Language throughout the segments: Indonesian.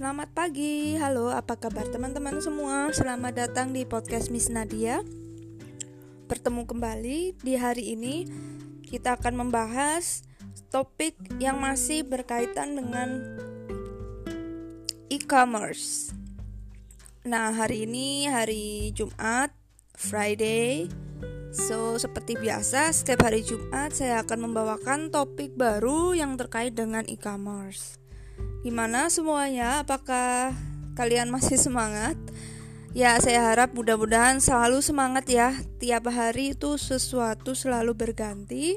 Selamat pagi, halo apa kabar teman-teman semua? Selamat datang di podcast Miss Nadia. Bertemu kembali di hari ini. Kita akan membahas topik yang masih berkaitan dengan e-commerce. Nah hari ini hari Jumat, Friday. So, seperti biasa, setiap hari Jumat saya akan membawakan topik baru yang terkait dengan e-commerce. Gimana semuanya? Apakah kalian masih semangat? Ya, saya harap mudah-mudahan selalu semangat ya. Tiap hari itu sesuatu selalu berganti,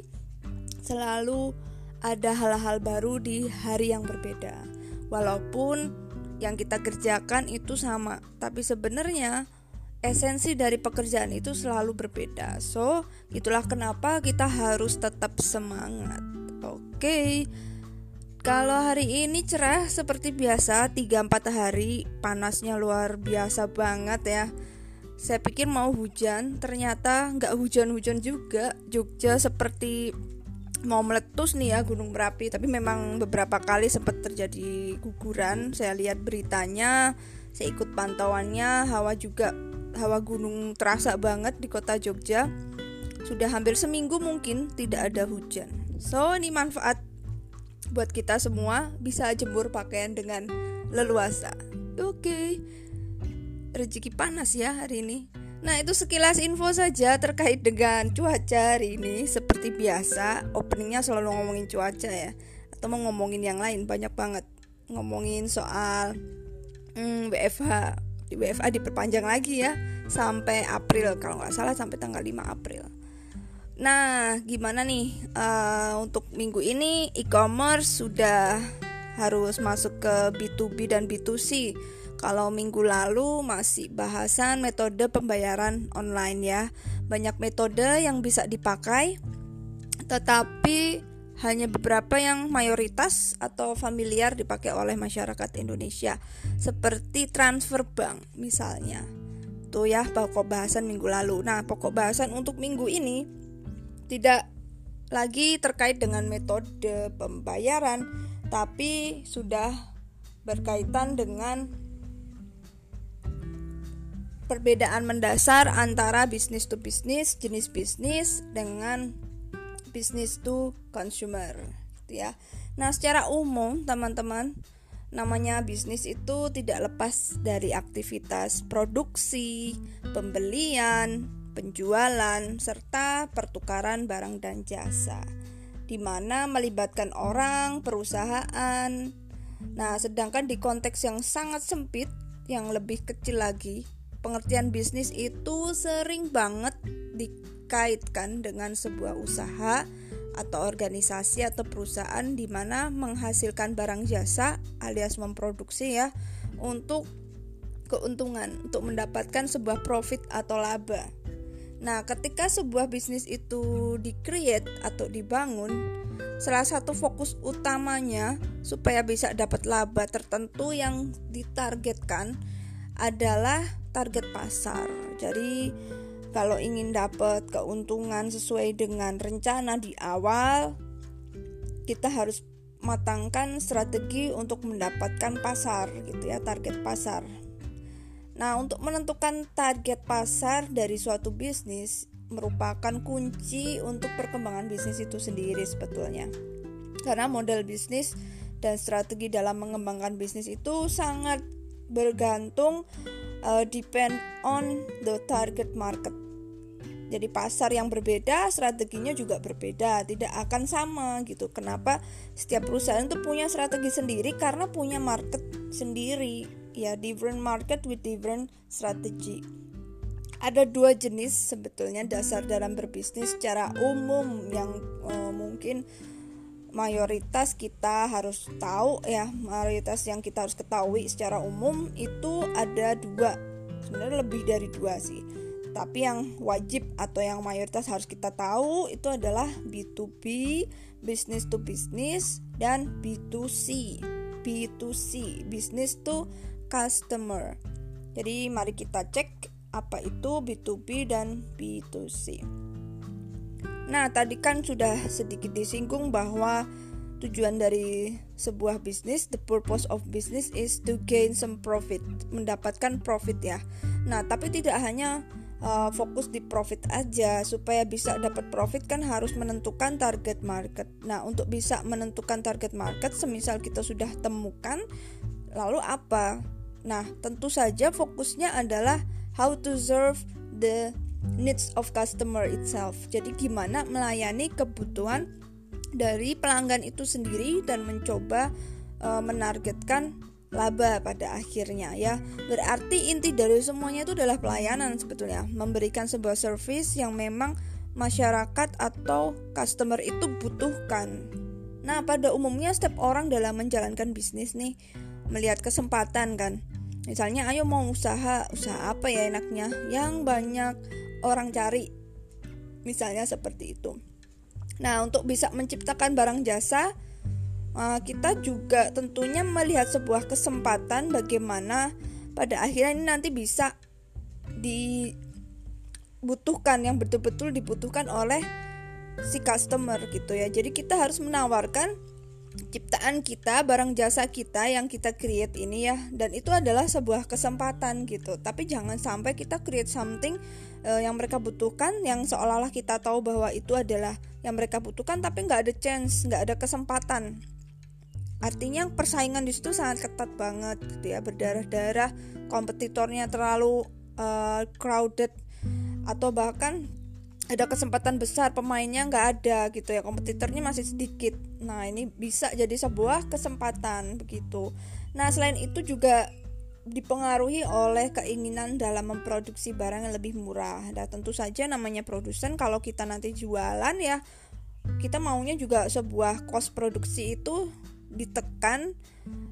selalu ada hal-hal baru di hari yang berbeda. Walaupun yang kita kerjakan itu sama, tapi sebenarnya esensi dari pekerjaan itu selalu berbeda. So, itulah kenapa kita harus tetap semangat. Oke. Okay. Kalau hari ini cerah seperti biasa 3-4 hari panasnya luar biasa banget ya. Saya pikir mau hujan ternyata nggak hujan-hujan juga. Jogja seperti mau meletus nih ya gunung berapi Tapi memang beberapa kali sempat terjadi guguran. Saya lihat beritanya Saya ikut pantauannya Hawa juga hawa gunung terasa banget di kota Jogja. Sudah hampir seminggu mungkin tidak ada hujan. So ini manfaat buat kita semua bisa jemur pakaian dengan leluasa. Oke. Okay. Rezeki panas ya hari ini. Nah, itu sekilas info saja terkait dengan cuaca hari ini. Seperti biasa, openingnya selalu ngomongin cuaca ya. Atau mau ngomongin yang lain, banyak banget. Ngomongin soal hmm, WFH. Di WFH diperpanjang lagi ya. Sampai April, kalau nggak salah sampai tanggal 5 April. Nah, gimana nih uh, untuk minggu ini e-commerce sudah harus masuk ke B2B dan B2C. Kalau minggu lalu masih bahasan metode pembayaran online ya. Banyak metode yang bisa dipakai, tetapi hanya beberapa yang mayoritas atau familiar dipakai oleh masyarakat Indonesia, seperti transfer bank misalnya. Tuh ya pokok bahasan minggu lalu. Nah, pokok bahasan untuk minggu ini tidak lagi terkait dengan metode pembayaran, tapi sudah berkaitan dengan perbedaan mendasar antara bisnis to bisnis, jenis bisnis dengan bisnis to consumer, gitu ya. Nah, secara umum, teman-teman, namanya bisnis itu tidak lepas dari aktivitas produksi, pembelian, penjualan, serta pertukaran barang dan jasa, di mana melibatkan orang, perusahaan. Nah, sedangkan di konteks yang sangat sempit, yang lebih kecil lagi, pengertian bisnis itu sering banget dikaitkan dengan sebuah usaha atau organisasi atau perusahaan di mana menghasilkan barang jasa alias memproduksi ya untuk keuntungan untuk mendapatkan sebuah profit atau laba. Nah, ketika sebuah bisnis itu di-create atau dibangun, salah satu fokus utamanya supaya bisa dapat laba tertentu yang ditargetkan adalah target pasar. Jadi, kalau ingin dapat keuntungan sesuai dengan rencana di awal, kita harus matangkan strategi untuk mendapatkan pasar gitu ya, target pasar. Nah, untuk menentukan target pasar dari suatu bisnis merupakan kunci untuk perkembangan bisnis itu sendiri sebetulnya. Karena model bisnis dan strategi dalam mengembangkan bisnis itu sangat bergantung uh, depend on the target market. Jadi pasar yang berbeda, strateginya juga berbeda, tidak akan sama gitu. Kenapa? Setiap perusahaan itu punya strategi sendiri karena punya market sendiri ya different market with different strategy. Ada dua jenis sebetulnya dasar dalam berbisnis. Secara umum yang uh, mungkin mayoritas kita harus tahu ya mayoritas yang kita harus ketahui secara umum itu ada dua. Sebenarnya lebih dari dua sih. Tapi yang wajib atau yang mayoritas harus kita tahu itu adalah B2B business to business dan B2C B2C business to customer. Jadi mari kita cek apa itu B2B dan B2C. Nah, tadi kan sudah sedikit disinggung bahwa tujuan dari sebuah bisnis the purpose of business is to gain some profit mendapatkan profit ya nah tapi tidak hanya uh, fokus di profit aja supaya bisa dapat profit kan harus menentukan target market nah untuk bisa menentukan target market semisal kita sudah temukan lalu apa nah tentu saja fokusnya adalah how to serve the needs of customer itself jadi gimana melayani kebutuhan dari pelanggan itu sendiri dan mencoba e, menargetkan laba pada akhirnya ya. Berarti inti dari semuanya itu adalah pelayanan sebetulnya, memberikan sebuah service yang memang masyarakat atau customer itu butuhkan. Nah, pada umumnya setiap orang dalam menjalankan bisnis nih melihat kesempatan kan. Misalnya ayo mau usaha, usaha apa ya enaknya yang banyak orang cari. Misalnya seperti itu. Nah, untuk bisa menciptakan barang jasa, eh, kita juga tentunya melihat sebuah kesempatan bagaimana pada akhirnya ini nanti bisa dibutuhkan yang betul-betul dibutuhkan oleh si customer gitu ya. Jadi kita harus menawarkan ciptaan kita, barang jasa kita yang kita create ini ya, dan itu adalah sebuah kesempatan gitu. Tapi jangan sampai kita create something uh, yang mereka butuhkan, yang seolah-olah kita tahu bahwa itu adalah yang mereka butuhkan, tapi nggak ada chance, nggak ada kesempatan. Artinya persaingan di situ sangat ketat banget, gitu ya, berdarah-darah, kompetitornya terlalu uh, crowded, atau bahkan ada kesempatan besar pemainnya nggak ada gitu ya kompetitornya masih sedikit. Nah ini bisa jadi sebuah kesempatan begitu. Nah selain itu juga dipengaruhi oleh keinginan dalam memproduksi barang yang lebih murah. Nah tentu saja namanya produsen kalau kita nanti jualan ya kita maunya juga sebuah cost produksi itu ditekan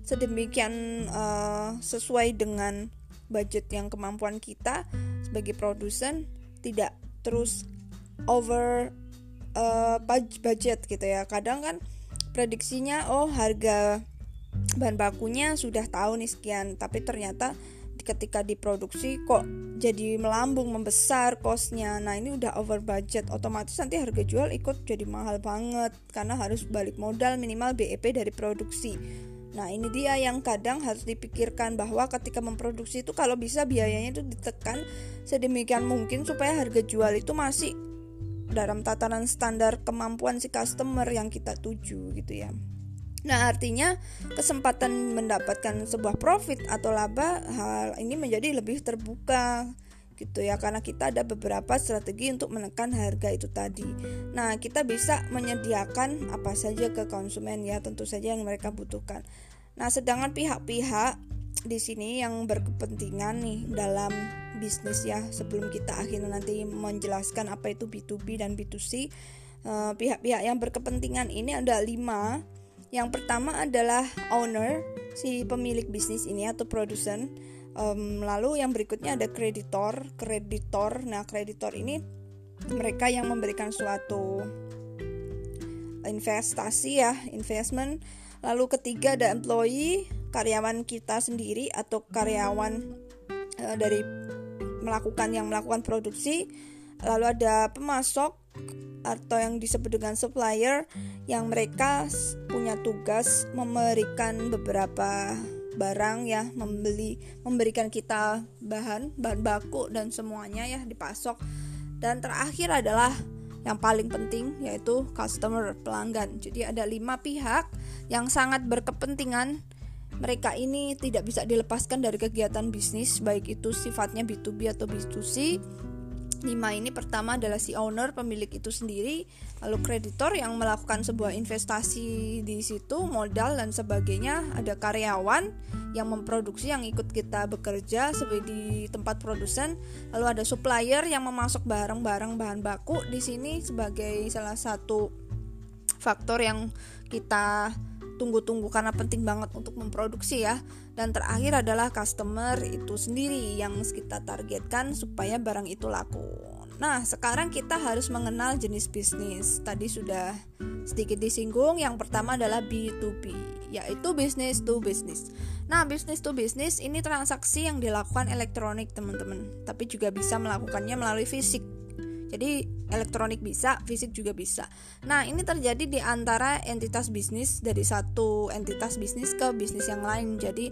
sedemikian uh, sesuai dengan budget yang kemampuan kita. Sebagai produsen tidak terus over uh, budget gitu ya. Kadang kan prediksinya oh harga bahan bakunya sudah tahu nih sekian tapi ternyata ketika diproduksi kok jadi melambung membesar kosnya nah ini udah over budget otomatis nanti harga jual ikut jadi mahal banget karena harus balik modal minimal BEP dari produksi. Nah ini dia yang kadang harus dipikirkan bahwa ketika memproduksi itu kalau bisa biayanya itu ditekan sedemikian mungkin supaya harga jual itu masih dalam tatanan standar kemampuan si customer yang kita tuju gitu ya. Nah, artinya kesempatan mendapatkan sebuah profit atau laba hal ini menjadi lebih terbuka gitu ya karena kita ada beberapa strategi untuk menekan harga itu tadi. Nah, kita bisa menyediakan apa saja ke konsumen ya, tentu saja yang mereka butuhkan. Nah, sedangkan pihak-pihak di sini yang berkepentingan nih dalam bisnis ya sebelum kita akhirnya nanti menjelaskan apa itu B2B dan B2C eh, pihak-pihak uh, yang berkepentingan ini ada lima. Yang pertama adalah owner si pemilik bisnis ini atau produsen. Um, lalu yang berikutnya ada kreditor kreditor. Nah kreditor ini mereka yang memberikan suatu investasi ya investment. Lalu ketiga ada employee karyawan kita sendiri atau karyawan uh, dari melakukan yang melakukan produksi lalu ada pemasok atau yang disebut dengan supplier yang mereka punya tugas memberikan beberapa barang ya membeli memberikan kita bahan bahan baku dan semuanya ya dipasok. Dan terakhir adalah yang paling penting yaitu customer pelanggan. Jadi ada lima pihak yang sangat berkepentingan mereka ini tidak bisa dilepaskan dari kegiatan bisnis baik itu sifatnya B2B atau B2C lima ini pertama adalah si owner pemilik itu sendiri lalu kreditor yang melakukan sebuah investasi di situ modal dan sebagainya. Ada karyawan yang memproduksi yang ikut kita bekerja sebagai di tempat produsen. Lalu ada supplier yang memasok barang-barang bahan baku di sini sebagai salah satu faktor yang kita tunggu-tunggu karena penting banget untuk memproduksi ya. Dan terakhir adalah customer itu sendiri yang kita targetkan supaya barang itu laku. Nah, sekarang kita harus mengenal jenis bisnis. Tadi sudah sedikit disinggung. Yang pertama adalah B2B, yaitu business to business. Nah, business to business ini transaksi yang dilakukan elektronik, teman-teman. Tapi juga bisa melakukannya melalui fisik. Jadi elektronik bisa, fisik juga bisa. Nah, ini terjadi di antara entitas bisnis dari satu entitas bisnis ke bisnis yang lain. Jadi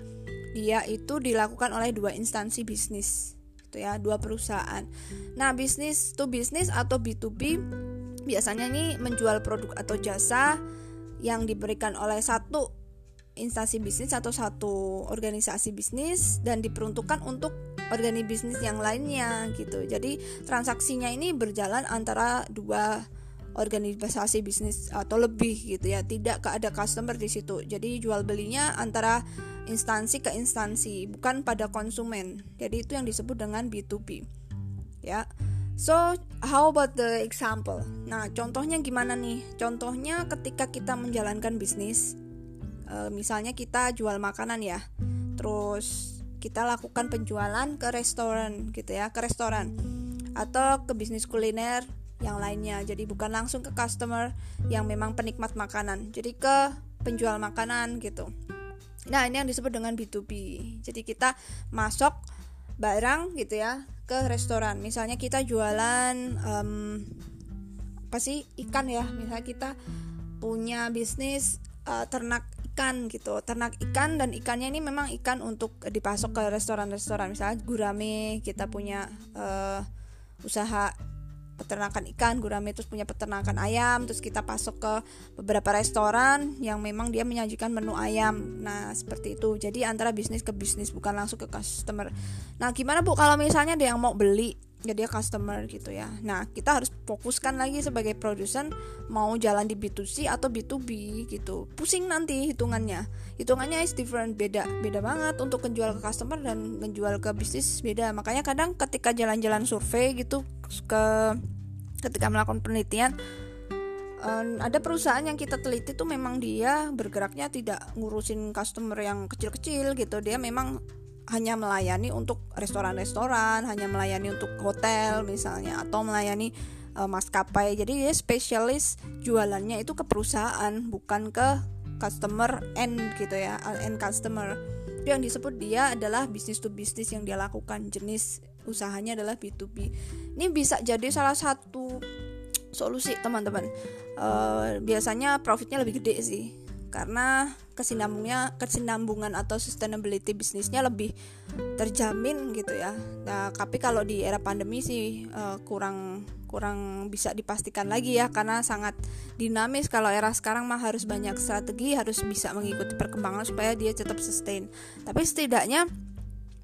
dia itu dilakukan oleh dua instansi bisnis gitu ya, dua perusahaan. Nah, bisnis to bisnis atau B2B biasanya ini menjual produk atau jasa yang diberikan oleh satu instansi bisnis atau satu organisasi bisnis dan diperuntukkan untuk organisasi bisnis yang lainnya gitu. Jadi transaksinya ini berjalan antara dua organisasi bisnis atau lebih gitu ya. Tidak ada customer di situ. Jadi jual belinya antara instansi ke instansi, bukan pada konsumen. Jadi itu yang disebut dengan B2B. Ya. So, how about the example? Nah, contohnya gimana nih? Contohnya ketika kita menjalankan bisnis e, misalnya kita jual makanan ya terus kita lakukan penjualan ke restoran gitu ya ke restoran atau ke bisnis kuliner yang lainnya. Jadi bukan langsung ke customer yang memang penikmat makanan jadi ke penjual makanan gitu. Nah ini yang disebut dengan B2B jadi kita masuk barang gitu ya ke restoran. Misalnya kita jualan um, apa sih ikan ya. Misalnya kita punya bisnis uh, ternak ikan gitu. Ternak ikan dan ikannya ini memang ikan untuk dipasok ke restoran-restoran. Misalnya gurame kita punya uh, usaha peternakan ikan gurame terus punya peternakan ayam terus kita pasok ke beberapa restoran yang memang dia menyajikan menu ayam. Nah seperti itu. Jadi antara bisnis ke bisnis bukan langsung ke customer. Nah gimana bu kalau misalnya ada yang mau beli ya dia customer gitu ya. Nah, kita harus fokuskan lagi sebagai produsen mau jalan di B2C atau B2B gitu. Pusing nanti hitungannya. Hitungannya is different, beda. Beda banget untuk menjual ke customer dan menjual ke bisnis beda. Makanya kadang ketika jalan-jalan survei gitu ke ketika melakukan penelitian um, ada perusahaan yang kita teliti tuh memang dia bergeraknya tidak ngurusin customer yang kecil-kecil gitu. Dia memang hanya melayani untuk restoran-restoran, hanya melayani untuk hotel misalnya atau melayani uh, maskapai. Jadi dia spesialis jualannya itu ke perusahaan, bukan ke customer end gitu ya, end customer. Itu yang disebut dia adalah bisnis to bisnis yang dia lakukan, jenis usahanya adalah B2B. Ini bisa jadi salah satu solusi teman-teman. Uh, biasanya profitnya lebih gede sih karena kesinambungnya kesinambungan atau sustainability bisnisnya lebih terjamin gitu ya. Nah, tapi kalau di era pandemi sih uh, kurang kurang bisa dipastikan lagi ya karena sangat dinamis kalau era sekarang mah harus banyak strategi harus bisa mengikuti perkembangan supaya dia tetap sustain. Tapi setidaknya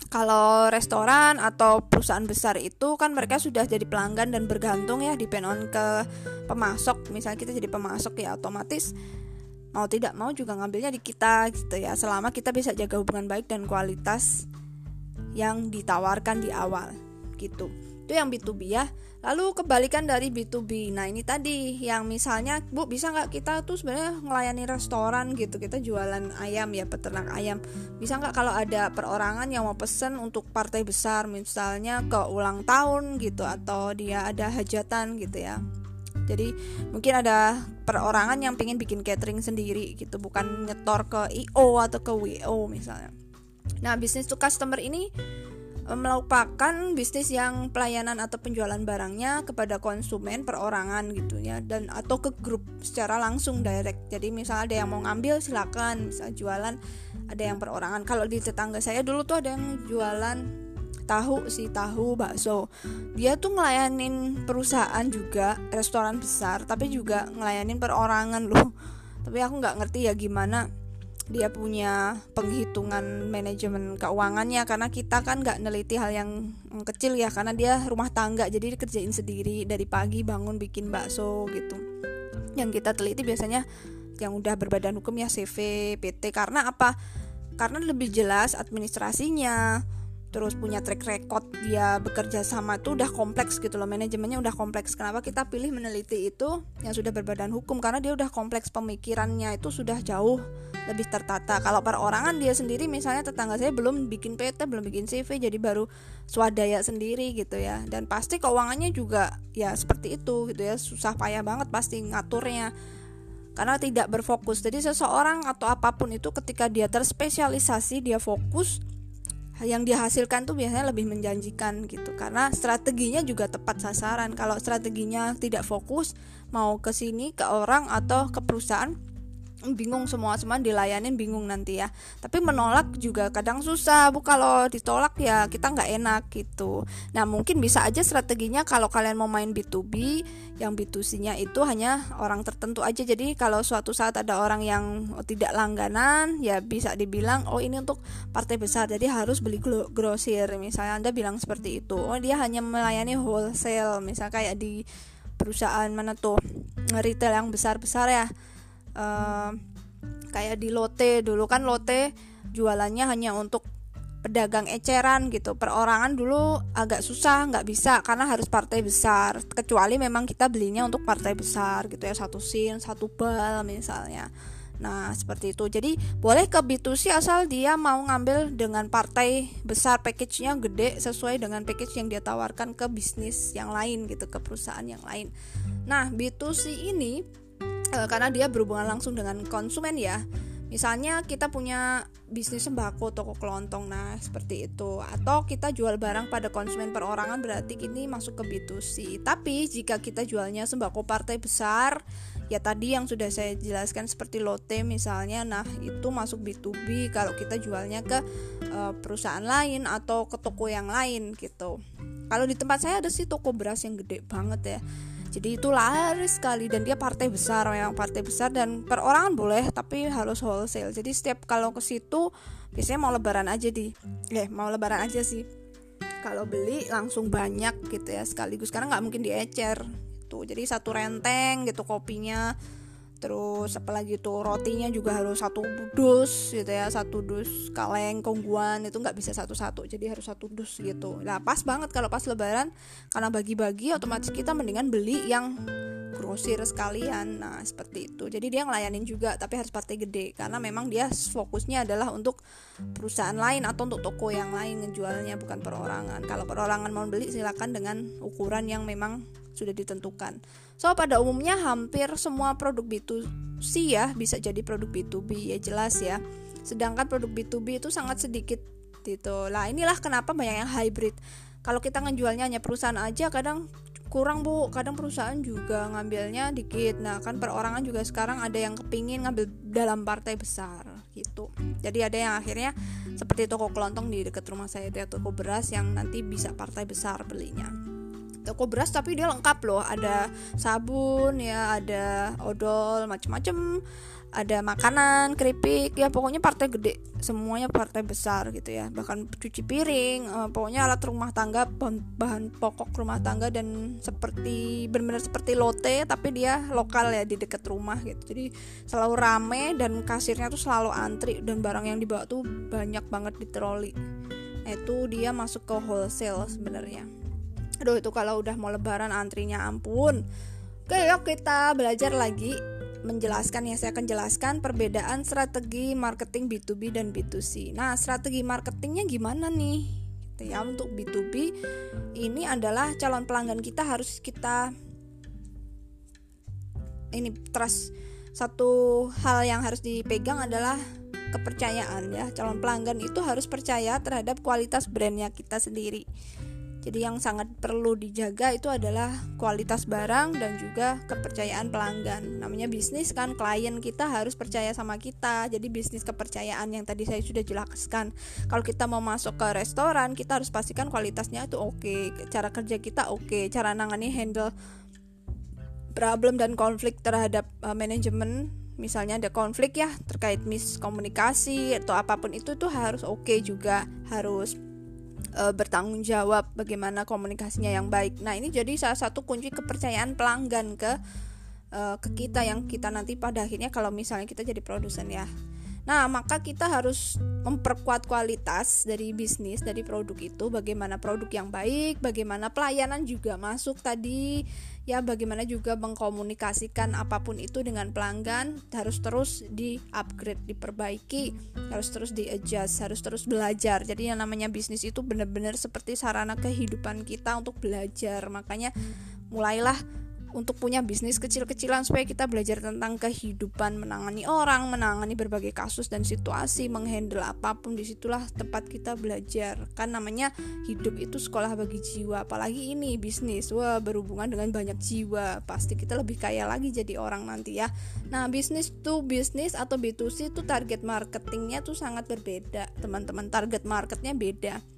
kalau restoran atau perusahaan besar itu kan mereka sudah jadi pelanggan dan bergantung ya depend on ke pemasok misalnya kita jadi pemasok ya otomatis mau tidak mau juga ngambilnya di kita gitu ya. Selama kita bisa jaga hubungan baik dan kualitas yang ditawarkan di awal gitu. Itu yang B2B ya. Lalu kebalikan dari B2B nah ini tadi yang misalnya bu bisa nggak kita tuh sebenarnya melayani restoran gitu? Kita jualan ayam ya peternak ayam. Bisa nggak kalau ada perorangan yang mau pesen untuk partai besar misalnya ke ulang tahun gitu atau dia ada hajatan gitu ya jadi mungkin ada perorangan yang pengen bikin catering sendiri gitu bukan nyetor ke IO atau ke WO misalnya. Nah bisnis to customer ini eh, merupakan bisnis yang pelayanan atau penjualan barangnya kepada konsumen perorangan gitu ya dan atau ke grup secara langsung direct. Jadi misalnya ada yang mau ngambil silakan. Misal jualan ada yang perorangan. Kalau di tetangga saya dulu tuh ada yang jualan tahu sih tahu bakso. Dia tuh ngelayanin perusahaan juga restoran besar tapi juga ngelayanin perorangan loh. Tapi aku nggak ngerti ya gimana dia punya penghitungan manajemen keuangannya karena kita kan nggak neliti hal yang kecil ya karena dia rumah tangga jadi dikerjain sendiri dari pagi bangun bikin bakso gitu. Yang kita teliti biasanya yang udah berbadan hukum ya CV PT karena apa? Karena lebih jelas administrasinya terus punya track record dia bekerja sama itu udah kompleks gitu loh manajemennya udah kompleks. Kenapa kita pilih meneliti itu yang sudah berbadan hukum? Karena dia udah kompleks pemikirannya itu sudah jauh lebih tertata. Kalau perorangan dia sendiri misalnya tetangga saya belum bikin PT belum bikin CV jadi baru swadaya sendiri gitu ya. Dan pasti keuangannya juga ya seperti itu gitu ya susah payah banget pasti ngaturnya. Karena tidak berfokus. Jadi seseorang atau apa pun itu ketika dia terspesialisasi dia fokus yang dihasilkan tuh biasanya lebih menjanjikan gitu. Karena strateginya juga tepat sasaran. Kalau strateginya tidak fokus mau ke sini ke orang atau ke perusahaan bingung semua semua dilayanin bingung nanti ya. Tapi menolak juga kadang susah bu. Kalau ditolak ya kita nggak enak gitu. Nah mungkin bisa aja strateginya kalau kalian mau main B2B yang B2C nya itu hanya orang tertentu aja. Jadi kalau suatu saat ada orang yang tidak langganan ya bisa dibilang oh ini untuk partai besar jadi harus beli grosir. Misalnya anda bilang seperti itu. Oh dia hanya melayani wholesale misalnya kayak di perusahaan mana tuh retail yang besar-besar ya kayak di Lotte dulu kan Lotte jualannya hanya untuk pedagang eceran gitu perorangan dulu agak susah nggak bisa karena harus partai besar kecuali memang kita belinya untuk partai besar gitu ya satu sin satu bal misalnya Nah, seperti itu. Jadi, boleh ke B2C asal dia mau ngambil dengan partai besar package-nya gede sesuai dengan package yang dia tawarkan ke bisnis yang lain gitu, ke perusahaan yang lain. Nah, B2C ini uh, karena dia berhubungan langsung dengan konsumen ya. Misalnya kita punya bisnis sembako toko kelontong nah seperti itu. Atau kita jual barang pada konsumen perorangan berarti ini masuk ke B2C tapi jika kita jualnya sembako partai besar ya tadi yang sudah saya jelaskan seperti lote misalnya nah itu masuk B2B kalau kita jualnya ke uh, perusahaan lain atau ke toko yang lain gitu. Kalau di tempat saya ada sih toko beras yang gede banget ya jadi itu laris sekali dan dia partai besar memang partai besar dan perorangan boleh tapi harus wholesale. Jadi setiap kalau ke situ biasanya mau lebaran aja di. Eh mau lebaran aja sih. Kalau beli langsung banyak gitu ya sekaligus. Karena nggak mungkin diecer tuh jadi satu renteng gitu kopinya terus apalagi tuh rotinya juga harus satu dus gitu ya satu dus kaleng kongguan itu nggak bisa satu-satu jadi harus satu dus gitu. Nah pas banget kalau pas lebaran karena bagi-bagi otomatis kita mendingan beli yang grosir sekalian. Nah seperti itu. Jadi dia ngelayanin juga tapi harus partai gede karena memang dia fokusnya adalah untuk perusahaan lain atau untuk toko yang lain ngejualnya bukan perorangan. Kalau perorangan mau beli silakan dengan ukuran yang memang sudah ditentukan. So pada umumnya hampir semua produk B2C ya bisa jadi produk B2B ya jelas ya. Sedangkan produk B2B itu sangat sedikit gitu. Lah inilah kenapa banyak yang hybrid. Kalau kita ngejualnya hanya perusahaan aja kadang kurang bu kadang perusahaan juga ngambilnya dikit nah kan perorangan juga sekarang ada yang kepingin ngambil dalam partai besar gitu jadi ada yang akhirnya seperti toko kelontong di dekat rumah saya itu ya toko beras yang nanti bisa partai besar belinya toko beras tapi dia lengkap loh. Ada sabun ya ada odol macem-macem. Ada makanan keripik ya pokoknya partai gede. Semuanya partai besar gitu ya. Bahkan cuci piring uh, pokoknya alat rumah tangga bahan, bahan pokok rumah tangga dan seperti benar-benar seperti lote tapi dia lokal ya di dekat rumah gitu. Jadi selalu rame dan kasirnya tuh selalu antri dan barang yang dibawa tuh banyak banget di troli. Nah, itu dia masuk ke wholesale sebenarnya aduh itu kalau udah mau lebaran antrinya ampun. Oke yuk kita belajar lagi menjelaskan ya saya akan jelaskan perbedaan strategi marketing B2B dan B2C nah strategi marketingnya gimana nih? Gitu ya untuk B2B ini adalah calon pelanggan kita harus kita ini trust. Satu hal yang harus dipegang adalah kepercayaan ya. Calon pelanggan itu harus percaya terhadap kualitas brandnya kita sendiri jadi yang sangat perlu dijaga itu adalah kualitas barang dan juga kepercayaan pelanggan. Namanya bisnis kan klien kita harus percaya sama kita. Jadi bisnis kepercayaan yang tadi saya sudah jelaskan. Kalau kita mau masuk ke restoran, kita harus pastikan kualitasnya itu oke, okay. cara kerja kita oke, okay. cara nangani handle problem dan konflik terhadap uh, manajemen misalnya ada konflik ya terkait miskomunikasi atau apa pun itu tuh harus oke okay juga harus uh, bertanggung jawab bagaimana komunikasinya yang baik. Nah, ini jadi salah satu kunci kepercayaan pelanggan ke uh, ke kita yang kita nanti pada akhirnya kalau misalnya kita jadi produsen ya. Nah, maka kita harus memperkuat kualitas dari bisnis, dari produk itu, bagaimana produk yang baik, bagaimana pelayanan juga masuk tadi, ya bagaimana juga mengkomunikasikan apa pun itu dengan pelanggan, harus terus di-upgrade, diperbaiki, harus terus di-adjust, harus terus belajar. Jadi yang namanya bisnis itu benar-benar seperti sarana kehidupan kita untuk belajar. Makanya mulailah untuk punya bisnis kecil-kecilan supaya kita belajar tentang kehidupan menangani orang, menangani berbagai kasus dan situasi, menghandle apa pun di situlah tempat kita belajar. Kan namanya hidup itu sekolah bagi jiwa, apalagi ini bisnis, wah berhubungan dengan banyak jiwa, pasti kita lebih kaya lagi jadi orang nanti ya. Nah bisnis tuh bisnis atau B2C itu target marketingnya tuh sangat berbeda, teman-teman. Target marketnya beda.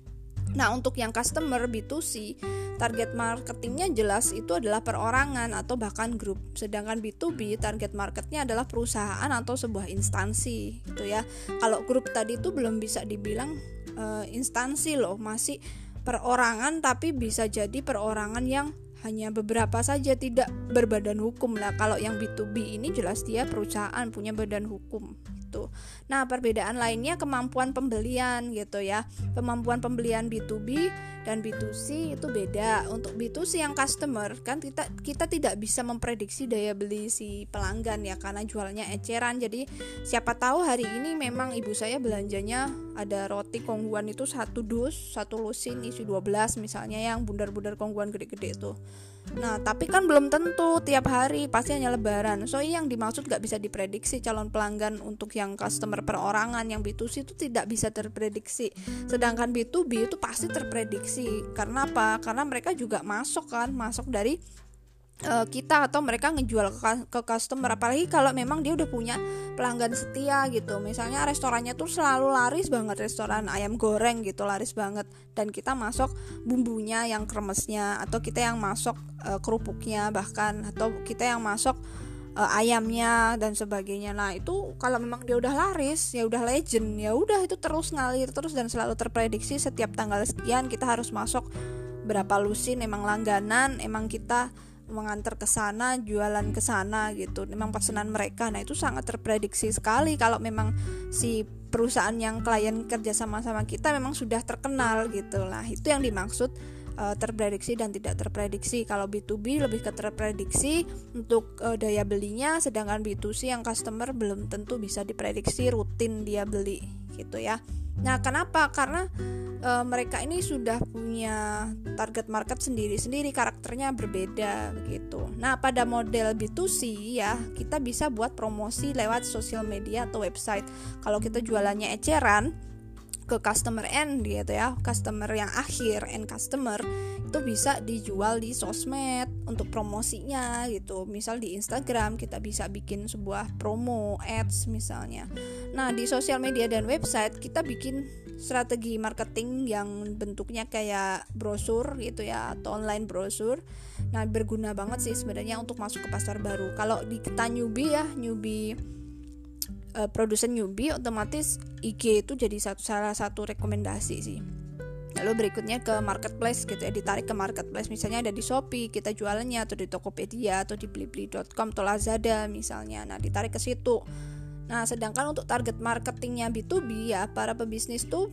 Nah, untuk yang customer B2C, target marketingnya jelas itu adalah perorangan atau bahkan grup. Sedangkan B2B, target marketnya adalah perusahaan atau sebuah instansi, gitu ya. Kalau grup tadi itu belum bisa dibilang e, instansi loh, masih perorangan tapi bisa jadi perorangan yang hanya beberapa saja tidak berbadan hukum lah. Kalau yang B2B ini jelas dia perusahaan punya badan hukum gitu. Nah, perbedaan lainnya kemampuan pembelian gitu ya. Kemampuan pembelian B2B dan B2C itu beda. Untuk B2C yang customer kan kita kita tidak bisa memprediksi daya beli si pelanggan ya karena jualnya eceran. Jadi siapa tahu hari ini memang ibu saya belanjanya ada roti kongguan itu satu dus, satu lusin isi 12 misalnya yang bundar-bundar kongguan gede-gede itu. Nah, tapi kan belum tentu tiap hari pasti hanya lebaran. So, yang dimaksud gak bisa diprediksi calon pelanggan untuk yang customer perorangan yang B2C itu tidak bisa terprediksi. Sedangkan B2B itu pasti terprediksi. Karena apa? Karena mereka juga masuk kan, masuk dari uh, kita atau mereka ngejual ke, ke customer. Apalagi kalau memang dia udah punya pelanggan setia gitu. Misalnya restorannya tuh selalu laris banget restoran ayam goreng gitu laris banget. Dan kita masuk bumbunya yang kremesnya atau kita yang masuk uh, kerupuknya bahkan atau kita yang masuk uh, ayamnya dan sebagainya. Nah itu kalau memang dia udah laris ya udah legend ya udah itu terus ngalir terus dan selalu terprediksi setiap tanggal sekian kita harus masuk. Berapa lusin emang langganan emang kita mengantar ke sana, jualan ke sana gitu. Memang pesanan mereka. Nah, itu sangat terprediksi sekali kalau memang si perusahaan yang klien kerja sama-sama kita memang sudah terkenal gitu lah. Itu yang dimaksud uh, terprediksi dan tidak terprediksi. Kalau B2B lebih ke terprediksi untuk uh, daya belinya, sedangkan B2C yang customer belum tentu bisa diprediksi rutin dia beli gitu ya. Nah, kenapa? Karena e, mereka ini sudah punya target market sendiri-sendiri, karakternya berbeda begitu. Nah, pada model B2C ya, kita bisa buat promosi lewat sosial media atau website. Kalau kita jualannya eceran, ke customer end gitu ya customer yang akhir end customer itu bisa dijual di sosmed untuk promosinya gitu. Misal di Instagram kita bisa bikin sebuah promo ads misalnya. Nah di sosial media dan website kita bikin strategi marketing yang bentuknya kayak brosur gitu ya atau online brosur. Nah berguna banget sih sebenarnya untuk masuk ke pasar baru. Kalau di kita newbie ya newbie uh, produsen newbie otomatis IG itu jadi satu salah satu rekomendasi sih. Lalu berikutnya ke marketplace gitu ya ditarik ke marketplace. Misalnya ada di Shopee kita jualannya atau di Tokopedia atau di blibli.com atau Lazada misalnya. Nah ditarik ke situ. Nah sedangkan untuk target marketingnya B2B ya para pebisnis tuh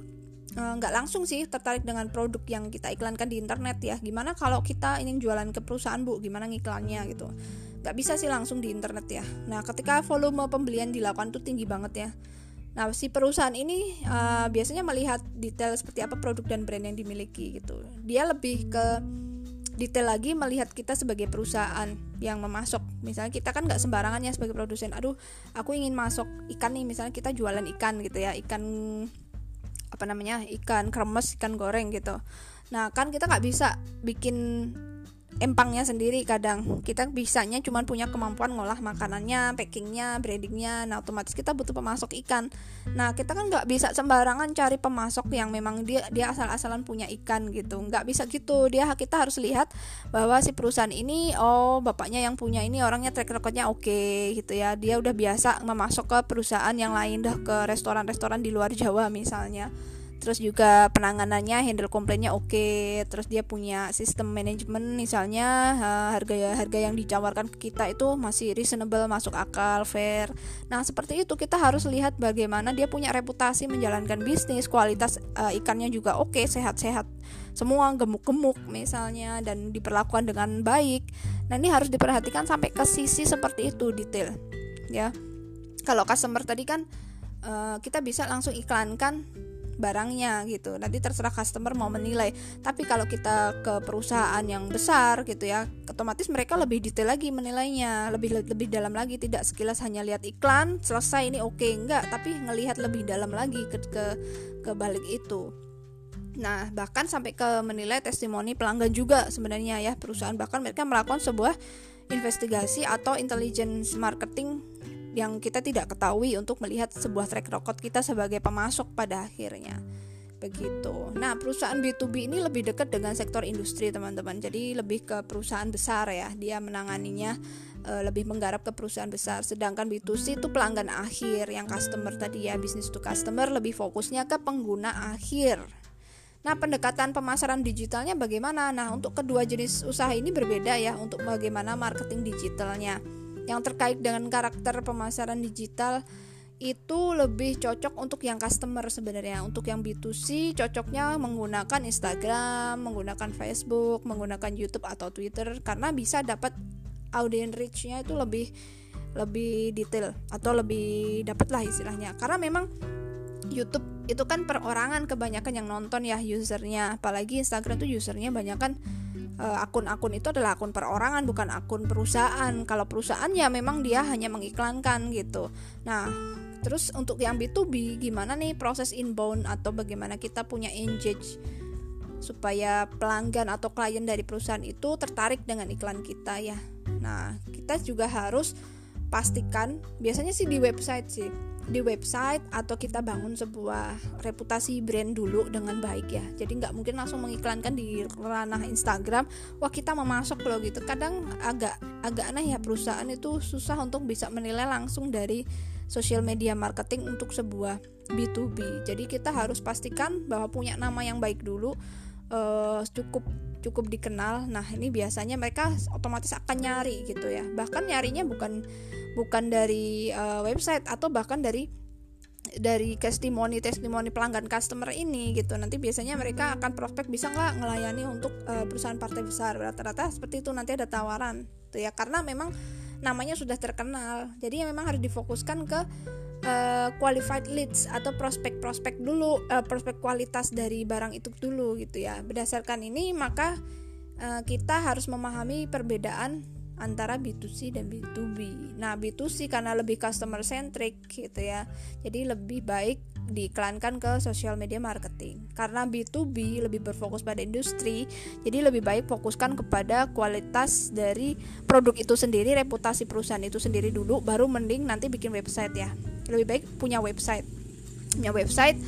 eh, nggak uh, langsung sih tertarik dengan produk yang kita iklankan di internet ya. Gimana kalau kita ingin jualan ke perusahaan bu? Gimana ngiklannya gitu nggak bisa sih langsung di internet ya. Nah ketika volume pembelian dilakukan tuh tinggi banget ya. Nah si perusahaan ini uh, biasanya melihat detail seperti apa produk dan brand yang dimiliki gitu. Dia lebih ke detail lagi melihat kita sebagai perusahaan yang memasok. Misalnya kita kan nggak sembarangan ya sebagai produsen. Aduh aku ingin masuk ikan nih. Misalnya kita jualan ikan gitu ya. Ikan apa namanya? Ikan kremes ikan goreng gitu. Nah kan kita nggak bisa bikin empangnya sendiri kadang. Kita bisanya cuma punya kemampuan ngolah makanannya, packingnya, brandingnya, nah otomatis kita butuh pemasok ikan. Nah kita kan nggak bisa sembarangan cari pemasok yang memang dia dia asal-asalan punya ikan gitu, nggak bisa gitu. Dia kita harus lihat bahwa si perusahaan ini, oh bapaknya yang punya ini orangnya track recordnya oke okay, gitu ya, dia udah biasa memasok ke perusahaan yang lain dah ke restoran-restoran di luar Jawa misalnya terus juga penanganannya handle komplainnya oke. Okay. terus dia punya sistem manajemen misalnya harga ya harga yang ditawarkan ke kita itu masih reasonable masuk akal fair. Nah seperti itu kita harus lihat bagaimana dia punya reputasi menjalankan bisnis kualitas uh, ikannya juga oke okay, sehat-sehat. Semua gemuk-gemuk misalnya dan diperlakukan dengan baik. Nah ini harus diperhatikan sampai ke sisi seperti itu detail. Ya. Kalau customer tadi kan uh, kita bisa langsung iklankan barangnya gitu. Nanti terserah customer mau menilai. Tapi kalau kita ke perusahaan yang besar gitu ya otomatis mereka lebih detail lagi menilainya. Lebih lebih dalam lagi. Tidak sekilas hanya lihat iklan selesai ini oke okay. enggak. Tapi ngelihat lebih dalam lagi ke ke, ke balik itu. Nah, bahkan sampai ke menilai testimoni pelanggan juga sebenarnya ya. Perusahaan bahkan mereka melakukan sebuah investigasi atau intelligence marketing yang kita tidak ketahui untuk melihat sebuah track record kita sebagai pemasok pada akhirnya. Begitu. Nah, perusahaan B2B ini lebih dekat dengan sektor industri, teman-teman. Jadi lebih ke perusahaan besar ya. Dia menanganinya e, lebih menggarap ke perusahaan besar. Sedangkan B2C itu pelanggan akhir yang customer tadi ya, business to customer lebih fokusnya ke pengguna akhir Nah, pendekatan pemasaran digitalnya bagaimana? Nah, untuk kedua jenis usaha ini berbeda ya untuk bagaimana marketing digitalnya. Yang terkait dengan karakter pemasaran digital itu lebih cocok untuk yang customer sebenarnya. Untuk yang B2C cocoknya menggunakan Instagram, menggunakan Facebook, menggunakan YouTube atau Twitter karena bisa dapat audience reach-nya itu lebih lebih detail atau lebih dapat lah istilahnya. Karena memang YouTube itu kan perorangan kebanyakan yang nonton ya usernya apalagi Instagram tuh usernya banyak kan akun-akun itu adalah akun perorangan bukan akun perusahaan. Kalau perusahaan ya memang dia hanya mengiklankan gitu. Nah terus untuk yang B2B gimana nih proses inbound atau bagaimana kita punya engage supaya pelanggan atau klien dari perusahaan itu tertarik dengan iklan kita ya? Nah kita juga harus pastikan biasanya sih di website sih di website atau kita bangun sebuah reputasi brand dulu dengan baik ya. Jadi nggak mungkin langsung mengiklankan di ranah Instagram wah kita memasok loh gitu. Kadang agak agak aneh ya perusahaan itu susah untuk bisa menilai langsung dari social media marketing untuk sebuah B2B jadi kita harus pastikan bahwa punya nama yang baik dulu uh, cukup cukup dikenal nah ini biasanya mereka otomatis akan nyari gitu ya. Bahkan nyarinya bukan bukan dari uh, website atau bahkan dari dari testimoni testimoni pelanggan customer ini gitu. Nanti biasanya mereka akan prospek bisa nggak ngelayani untuk uh, perusahaan partai besar? Rata-rata seperti itu nanti ada tawaran tuh ya. Karena memang namanya sudah terkenal jadi memang harus difokuskan ke uh, qualified leads atau prospek-prospek dulu uh, prospek kualitas dari barang itu dulu gitu ya berdasarkan ini maka uh, kita harus memahami perbedaan antara B2C dan B2B. Nah, B2C karena lebih customer centric gitu ya. Jadi lebih baik diiklankan ke social media marketing. Karena B2B lebih berfokus pada industri, jadi lebih baik fokuskan kepada kualitas dari produk itu sendiri, reputasi perusahaan itu sendiri dulu baru mending nanti bikin website ya. Lebih baik punya website. Punya website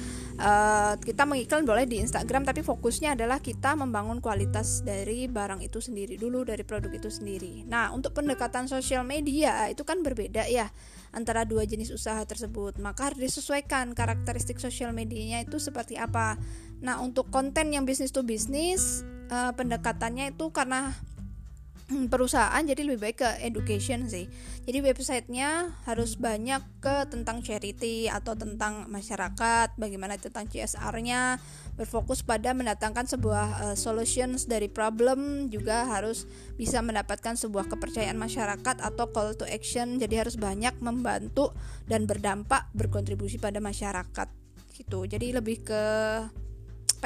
uh, kita mengiklan boleh di Instagram tapi fokusnya adalah kita membangun kualitas dari barang itu sendiri dulu dari produk itu sendiri. Nah untuk pendekatan sosial media itu kan berbeda ya antara dua jenis usaha tersebut maka harus disesuaikan karakteristik sosial medianya itu seperti apa. Nah untuk konten yang bisnis to bisnis uh, pendekatannya itu karena perusahaan jadi lebih baik ke education sih. Jadi websitenya harus banyak ke tentang charity atau tentang masyarakat bagaimana tentang CSR-nya berfokus pada mendatangkan sebuah uh, solutions dari problem juga harus bisa mendapatkan sebuah kepercayaan masyarakat atau call to action. Jadi harus banyak membantu dan berdampak berkontribusi pada masyarakat gitu. Jadi lebih ke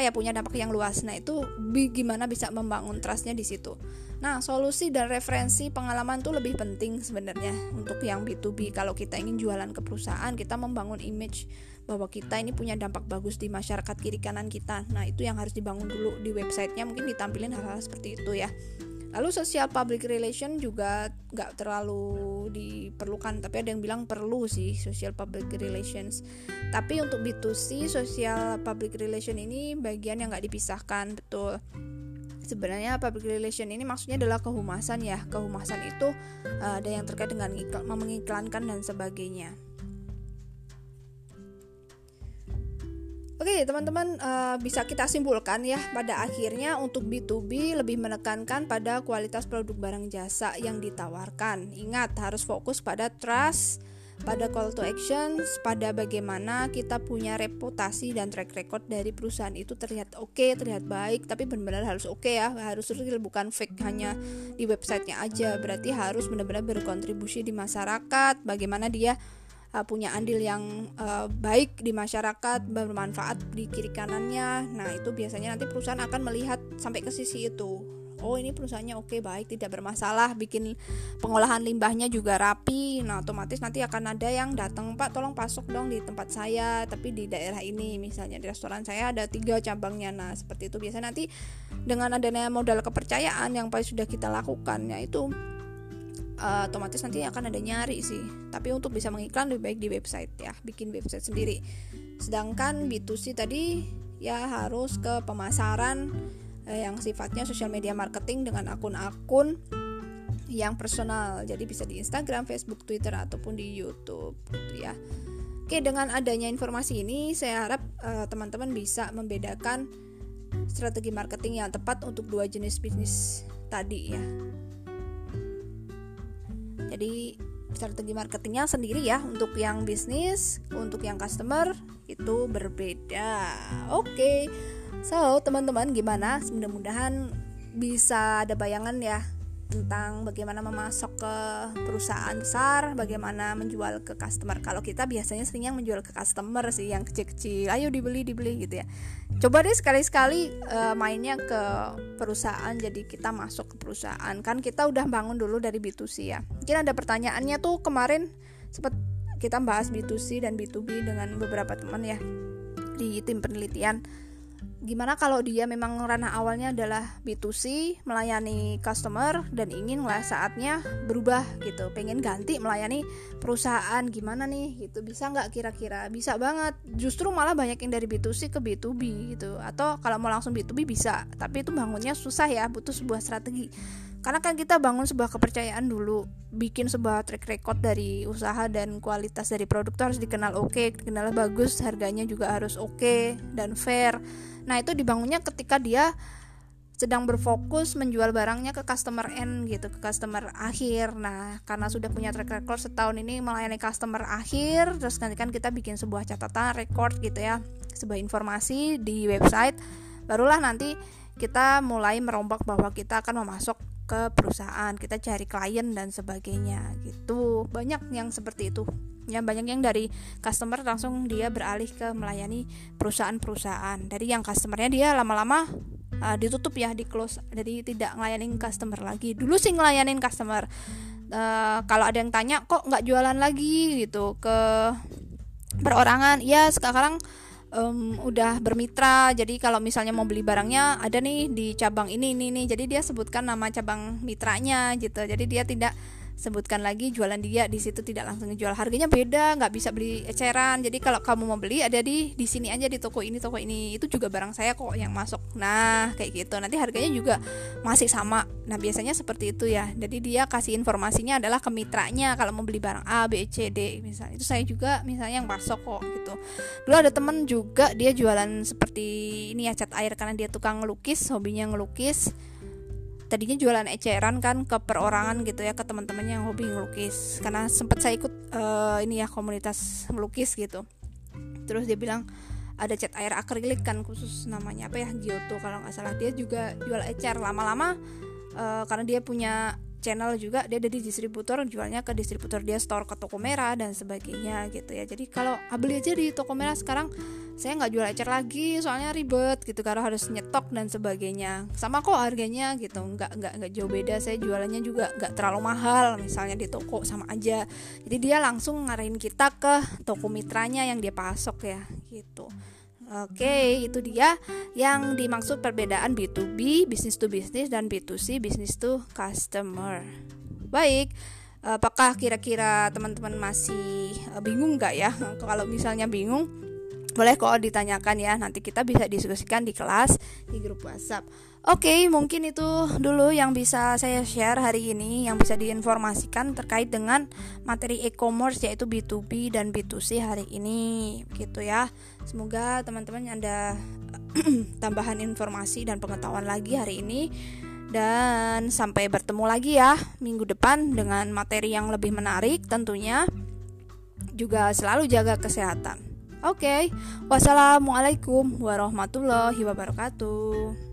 apa ya punya dampak yang luas. Nah itu gimana bisa membangun trustnya di situ? Nah solusi dan referensi pengalaman tuh lebih penting sebenarnya untuk yang B2B kalau kita ingin jualan ke perusahaan kita membangun image bahwa kita ini punya dampak bagus di masyarakat kiri kanan kita. Nah itu yang harus dibangun dulu di websitenya. Mungkin ditampilin hal-hal seperti itu ya lalu social public relation juga nggak terlalu diperlukan tapi ada yang bilang perlu sih social public relations. Tapi untuk B2C social public relation ini bagian yang nggak dipisahkan betul. Sebenarnya public relation ini maksudnya adalah kehumasan ya. Kehumasan itu uh, ada yang terkait dengan mengiklankan dan sebagainya Oke, teman-teman uh, bisa kita simpulkan ya pada akhirnya untuk B2B lebih menekankan pada kualitas produk barang jasa yang ditawarkan. Ingat harus fokus pada trust, pada call to action, pada bagaimana kita punya reputasi dan track record dari perusahaan itu terlihat oke, okay, terlihat baik, tapi benar-benar harus oke okay ya, harus real bukan fake hanya di websitenya aja. Berarti harus benar-benar berkontribusi di masyarakat, bagaimana dia uh, punya andil yang uh, baik di masyarakat bermanfaat di kiri kanannya. Nah itu biasanya nanti perusahaan akan melihat sampai ke sisi itu. Oh ini perusahaannya oke okay, baik tidak bermasalah bikin pengolahan limbahnya juga rapi. Nah otomatis nanti akan ada yang datang pak tolong pasok dong di tempat saya tapi di daerah ini misalnya di restoran saya ada tiga cabangnya. Nah seperti itu. Biasa nanti dengan adanya modal kepercayaan yang sudah kita lakukan ya itu uh, otomatis nanti akan ada nyari sih tapi untuk bisa mengiklan lebih baik di website ya bikin website sendiri sedangkan B2C tadi ya harus ke pemasaran eh, yang sifatnya sosial media marketing dengan akun-akun yang personal. Jadi bisa di Instagram, Facebook, Twitter ataupun di YouTube gitu ya. Oke, dengan adanya informasi ini saya harap eh, teman-teman bisa membedakan strategi marketing yang tepat untuk dua jenis bisnis tadi ya. Jadi strategi marketingnya sendiri ya untuk yang bisnis, untuk yang customer itu berbeda. Oke. Okay. So, teman-teman gimana? Mudah-mudahan bisa ada bayangan ya tentang bagaimana memasok ke perusahaan besar, bagaimana menjual ke customer. Kalau kita biasanya seringnya menjual ke customer sih yang kecil-kecil. Ayo dibeli, dibeli gitu ya. Coba deh sekali-sekali uh, mainnya ke perusahaan jadi kita masuk ke perusahaan. Kan kita udah bangun dulu dari B2C ya. Mungkin ada pertanyaannya tuh kemarin sempat kita bahas B2C dan B2B dengan beberapa teman ya di tim penelitian gimana kalau dia memang ranah awalnya adalah B2C melayani customer dan ingin lah saatnya berubah gitu. Pengen ganti melayani perusahaan gimana nih gitu. Bisa nggak kira-kira? Bisa banget. Justru malah banyak yang dari B2C ke B2B gitu. Atau kalau mau langsung B2B bisa tapi itu bangunnya susah ya butuh sebuah strategi karena kan kita bangun sebuah kepercayaan dulu bikin sebuah track record dari usaha dan kualitas dari produk itu harus dikenal oke okay, dikenal bagus harganya juga harus oke okay dan fair. Nah itu dibangunnya ketika dia sedang berfokus menjual barangnya ke customer end gitu ke customer akhir. Nah karena sudah punya track record setahun ini melayani customer akhir terus nanti kan kita bikin sebuah catatan record gitu ya sebuah informasi di website barulah nanti kita mulai merombak bahwa kita akan memasok ke perusahaan kita cari klien dan sebagainya gitu. Banyak yang seperti itu. Ya banyak yang dari customer langsung dia beralih ke melayani perusahaan-perusahaan. Dari yang customernya dia lama-lama uh, ditutup ya di close jadi tidak ngelayanin customer lagi. Dulu sih ngelayanin customer. Uh, kalau ada yang tanya kok nggak jualan lagi? gitu. Ke perorangan. Ya sekarang um, udah bermitra. Jadi kalau misalnya mau beli barangnya ada nih di cabang ini ini nih jadi dia sebutkan nama cabang mitranya gitu. Jadi dia tidak sebutkan lagi jualan dia di situ tidak langsung jual harganya beda nggak bisa beli eceran. Jadi kalau kamu mau beli ada di di sini aja di toko ini toko ini. Itu juga barang saya kok yang masuk. Nah kayak gitu. Nanti harganya juga masih sama. Nah biasanya seperti itu ya. Jadi dia kasih informasinya adalah ke mitranya kalau mau beli barang A B C D misalnya. Itu saya juga misalnya yang masuk kok gitu. Dulu ada temen juga dia jualan seperti ini ya cat air karena dia tukang ngelukis hobinya ngelukis tadinya jualan eceran kan ke perorangan gitu ya ke teman-temannya yang hobi ngelukis. Karena sempat saya ikut uh, ini ya komunitas melukis gitu. Terus dia bilang ada cat air akrilik kan khusus namanya apa ya Giotto kalau nggak salah. Dia juga jual ecer. Lama-lama uh, karena dia punya channel juga dia ada di distributor jualnya ke distributor dia store ke toko merah dan sebagainya gitu ya. Jadi kalau beli aja di toko merah sekarang saya nggak jual ecer lagi soalnya ribet gitu karena harus nyetok dan sebagainya. Sama kok harganya gitu nggak nggak nggak jauh beda. Saya jualannya juga nggak terlalu mahal misalnya di toko sama aja. Jadi dia langsung ngarahin kita ke toko mitranya yang dia pasok ya gitu Oke, itu dia yang dimaksud perbedaan B2B, business to business dan B2C, business to customer. Baik, apakah kira-kira teman-teman masih eh, bingung nggak ya? Kalau misalnya bingung, boleh kok ditanyakan ya. Nanti kita bisa diskusikan di kelas di grup WhatsApp. Oke, okay, mungkin itu dulu yang bisa saya share hari ini yang bisa diinformasikan terkait dengan materi e-commerce yaitu B2B dan B2C hari ini gitu ya. Semoga teman-teman ada tambahan informasi dan pengetahuan lagi hari ini dan sampai bertemu lagi ya minggu depan dengan materi yang lebih menarik tentunya. Juga selalu jaga kesehatan. Oke, okay. wassalamualaikum warahmatullahi wabarakatuh.